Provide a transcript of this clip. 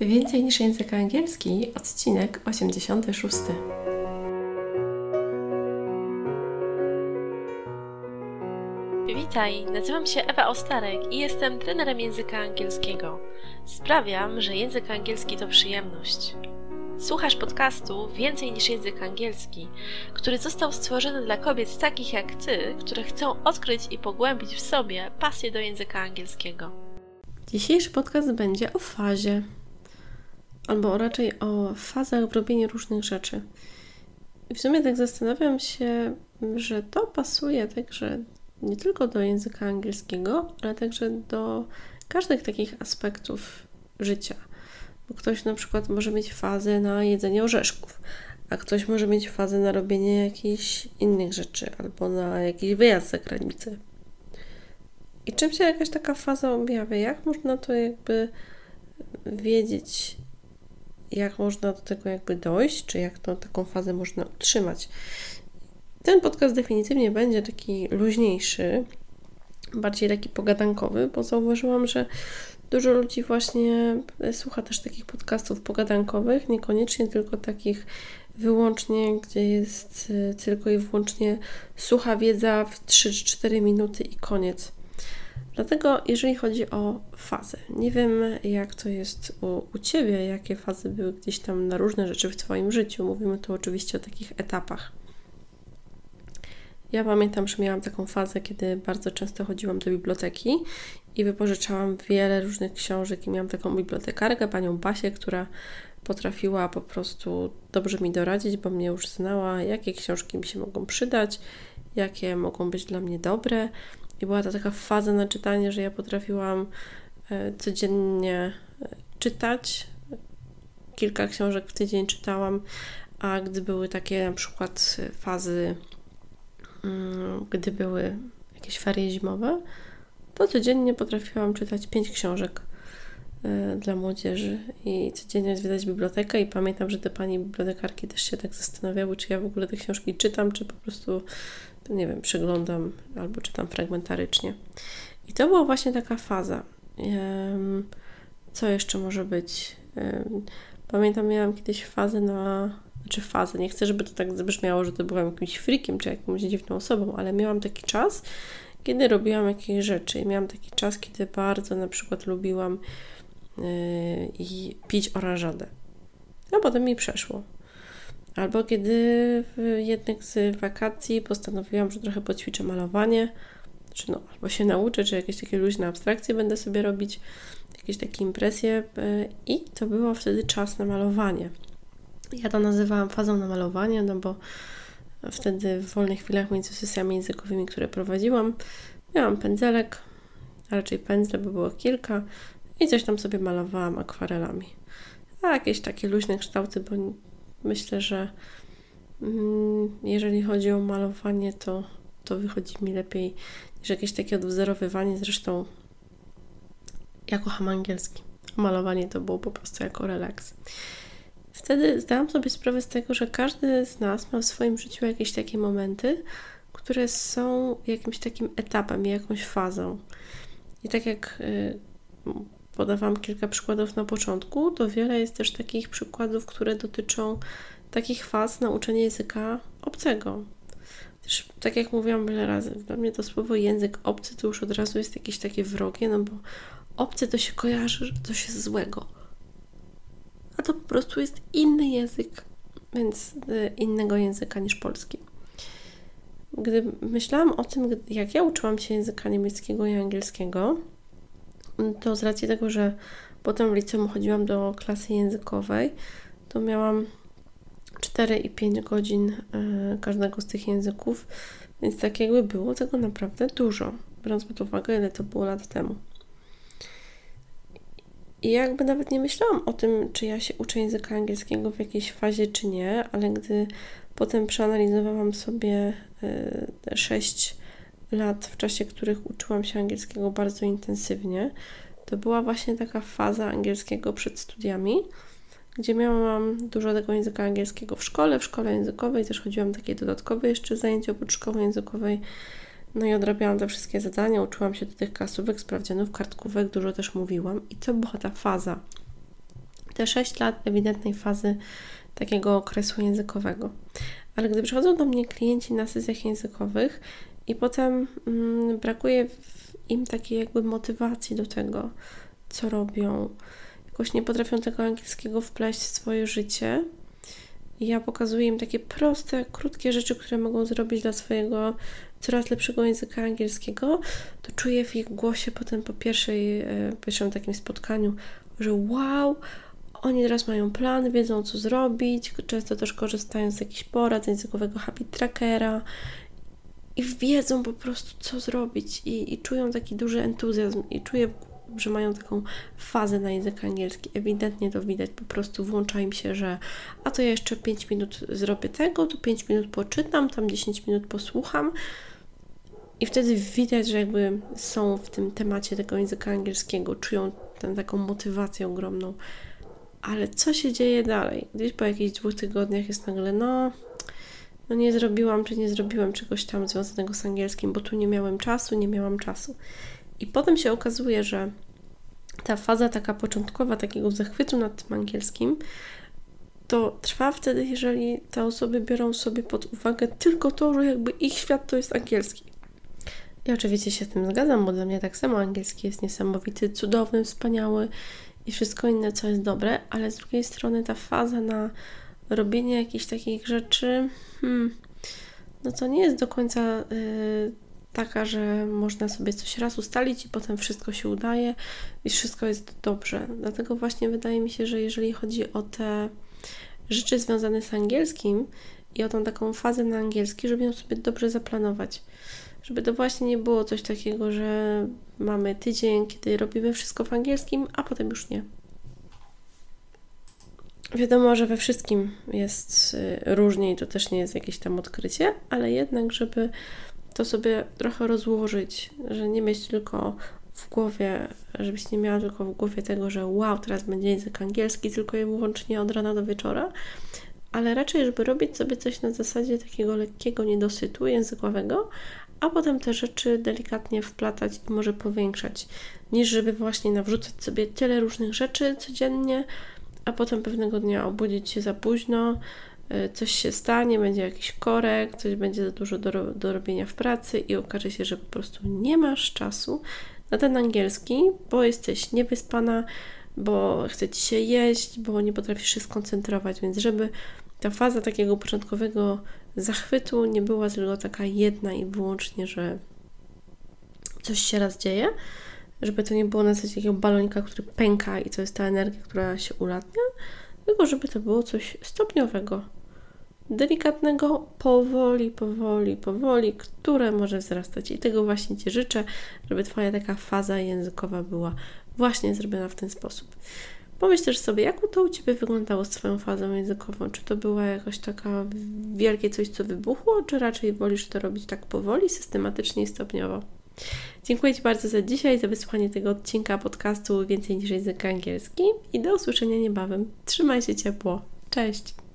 Więcej niż język angielski, odcinek 86. Witaj, nazywam się Ewa Ostarek i jestem trenerem języka angielskiego. Sprawiam, że język angielski to przyjemność. Słuchasz podcastu Więcej niż język angielski, który został stworzony dla kobiet takich jak ty, które chcą odkryć i pogłębić w sobie pasję do języka angielskiego. Dzisiejszy podcast będzie o fazie, albo raczej o fazach w robieniu różnych rzeczy. I w sumie tak zastanawiam się, że to pasuje także nie tylko do języka angielskiego, ale także do każdych takich aspektów życia. Bo ktoś na przykład może mieć fazę na jedzenie orzeszków, a ktoś może mieć fazę na robienie jakichś innych rzeczy albo na jakiś wyjazd za granicę. I czym się jakaś taka faza objawia? Jak można to jakby wiedzieć, jak można do tego jakby dojść, czy jak to, taką fazę można utrzymać? Ten podcast definitywnie będzie taki luźniejszy, bardziej taki pogadankowy, bo zauważyłam, że dużo ludzi właśnie słucha też takich podcastów pogadankowych, niekoniecznie tylko takich wyłącznie, gdzie jest y, tylko i wyłącznie sucha wiedza w 3-4 minuty i koniec. Dlatego, jeżeli chodzi o fazę, nie wiem jak to jest u, u Ciebie, jakie fazy były gdzieś tam na różne rzeczy w Twoim życiu. Mówimy tu oczywiście o takich etapach. Ja pamiętam, że miałam taką fazę, kiedy bardzo często chodziłam do biblioteki i wypożyczałam wiele różnych książek i miałam taką bibliotekarkę, panią Basię, która potrafiła po prostu dobrze mi doradzić, bo mnie już znała, jakie książki mi się mogą przydać, jakie mogą być dla mnie dobre. I była to taka faza na czytanie, że ja potrafiłam e, codziennie e, czytać. Kilka książek w tydzień czytałam, a gdy były takie na przykład fazy Mm, gdy były jakieś ferie zimowe, to codziennie potrafiłam czytać pięć książek e, dla młodzieży i codziennie zwiedzać bibliotekę i pamiętam, że te pani bibliotekarki też się tak zastanawiały, czy ja w ogóle te książki czytam, czy po prostu, nie wiem, przeglądam albo czytam fragmentarycznie. I to była właśnie taka faza. Co jeszcze może być? Pamiętam, miałam kiedyś fazę na czy fazę. Nie chcę, żeby to tak zabrzmiało, że to byłam jakimś frikiem czy jakąś dziwną osobą, ale miałam taki czas, kiedy robiłam jakieś rzeczy. I miałam taki czas, kiedy bardzo na przykład lubiłam yy, pić oranżadę. A potem mi przeszło. Albo kiedy w jednych z wakacji postanowiłam, że trochę poćwiczę malowanie, czy no, albo się nauczę, czy jakieś takie luźne abstrakcje będę sobie robić, jakieś takie impresje. Yy, I to było wtedy czas na malowanie. Ja to nazywałam fazą na malowanie, no bo wtedy w wolnych chwilach między sesjami językowymi, które prowadziłam, miałam pędzelek, a raczej pędzle, bo było kilka i coś tam sobie malowałam akwarelami. A jakieś takie luźne kształty, bo myślę, że mm, jeżeli chodzi o malowanie, to, to wychodzi mi lepiej niż jakieś takie odwzorowywanie. Zresztą ja kocham angielski. Malowanie to było po prostu jako relaks wtedy zdałam sobie sprawę z tego, że każdy z nas ma w swoim życiu jakieś takie momenty, które są jakimś takim etapem, jakąś fazą. I tak jak y, podawałam kilka przykładów na początku, to wiele jest też takich przykładów, które dotyczą takich faz nauczania języka obcego. Też, tak jak mówiłam wiele razy, dla mnie to słowo język obcy to już od razu jest jakieś takie wrogie, no bo obcy to się kojarzy, coś jest złego a to po prostu jest inny język, więc y, innego języka niż polski. Gdy myślałam o tym, jak ja uczyłam się języka niemieckiego i angielskiego, to z racji tego, że potem w liceum chodziłam do klasy językowej, to miałam 4 i 5 godzin y, każdego z tych języków, więc tak jakby było tego naprawdę dużo, biorąc pod uwagę, ile to było lat temu. I jakby nawet nie myślałam o tym, czy ja się uczę języka angielskiego w jakiejś fazie, czy nie, ale gdy potem przeanalizowałam sobie te 6 lat, w czasie których uczyłam się angielskiego bardzo intensywnie, to była właśnie taka faza angielskiego przed studiami, gdzie miałam dużo tego języka angielskiego w szkole, w szkole językowej, też chodziłam takie dodatkowe jeszcze zajęcia oprócz szkoły językowej no i odrabiałam te wszystkie zadania, uczyłam się do tych klasówek, sprawdzianów, kartkówek, dużo też mówiłam i to była ta faza. te 6 lat ewidentnej fazy takiego okresu językowego. Ale gdy przychodzą do mnie klienci na sesjach językowych i potem mm, brakuje im takiej jakby motywacji do tego, co robią, jakoś nie potrafią tego angielskiego wpleść w swoje życie, i ja pokazuję im takie proste, krótkie rzeczy, które mogą zrobić dla swojego coraz lepszego języka angielskiego, to czuję w ich głosie potem po pierwszej, e, pierwszym takim spotkaniu, że wow, oni teraz mają plan, wiedzą co zrobić, często też korzystają z jakichś porad językowego habit trackera i wiedzą po prostu co zrobić i, i czują taki duży entuzjazm i czuję że mają taką fazę na język angielski. Ewidentnie to widać, po prostu włącza im się, że a to ja jeszcze 5 minut zrobię tego, tu 5 minut poczytam, tam 10 minut posłucham. I wtedy widać, że jakby są w tym temacie tego języka angielskiego, czują tę taką motywację ogromną. Ale co się dzieje dalej? Gdzieś po jakichś dwóch tygodniach jest nagle, no, no nie zrobiłam, czy nie zrobiłem czegoś tam związanego z angielskim, bo tu nie miałem czasu, nie miałam czasu. I potem się okazuje, że ta faza taka początkowa, takiego zachwytu nad tym angielskim, to trwa wtedy, jeżeli te osoby biorą sobie pod uwagę tylko to, że jakby ich świat to jest angielski. Ja oczywiście się z tym zgadzam, bo dla mnie tak samo angielski jest niesamowity, cudowny, wspaniały i wszystko inne, co jest dobre, ale z drugiej strony ta faza na robienie jakichś takich rzeczy, hmm, no to nie jest do końca y, taka, że można sobie coś raz ustalić i potem wszystko się udaje i wszystko jest dobrze. Dlatego właśnie wydaje mi się, że jeżeli chodzi o te rzeczy związane z angielskim i o tą taką fazę na angielski, żeby ją sobie dobrze zaplanować. Żeby to właśnie nie było coś takiego, że mamy tydzień, kiedy robimy wszystko w angielskim, a potem już nie. Wiadomo, że we wszystkim jest y, różnie i to też nie jest jakieś tam odkrycie, ale jednak, żeby to sobie trochę rozłożyć, że nie mieć tylko w głowie, żebyś nie miała tylko w głowie tego, że wow, teraz będzie język angielski, tylko i wyłącznie od rana do wieczora, ale raczej, żeby robić sobie coś na zasadzie takiego lekkiego niedosytu językowego, a potem te rzeczy delikatnie wplatać i może powiększać, niż żeby właśnie nawrzucać sobie tyle różnych rzeczy codziennie, a potem pewnego dnia obudzić się za późno, Y, coś się stanie, będzie jakiś korek, coś będzie za dużo do, do robienia w pracy i okaże się, że po prostu nie masz czasu na ten angielski, bo jesteś niewyspana, bo chce ci się jeść, bo nie potrafisz się skoncentrować, więc żeby ta faza takiego początkowego zachwytu nie była tylko taka jedna i wyłącznie, że coś się raz dzieje, żeby to nie było na zasadzie takiego balonika, który pęka i to jest ta energia, która się ulatnia, tylko żeby to było coś stopniowego, delikatnego, powoli, powoli, powoli, które może wzrastać. I tego właśnie Ci życzę, żeby Twoja taka faza językowa była właśnie zrobiona w ten sposób. Pomyśl też sobie, jak to u Ciebie wyglądało z Twoją fazą językową? Czy to była jakaś taka wielkie coś, co wybuchło, czy raczej wolisz to robić tak powoli, systematycznie i stopniowo? Dziękuję Ci bardzo za dzisiaj, za wysłuchanie tego odcinka podcastu Więcej niż język angielski i do usłyszenia niebawem. Trzymaj się ciepło. Cześć!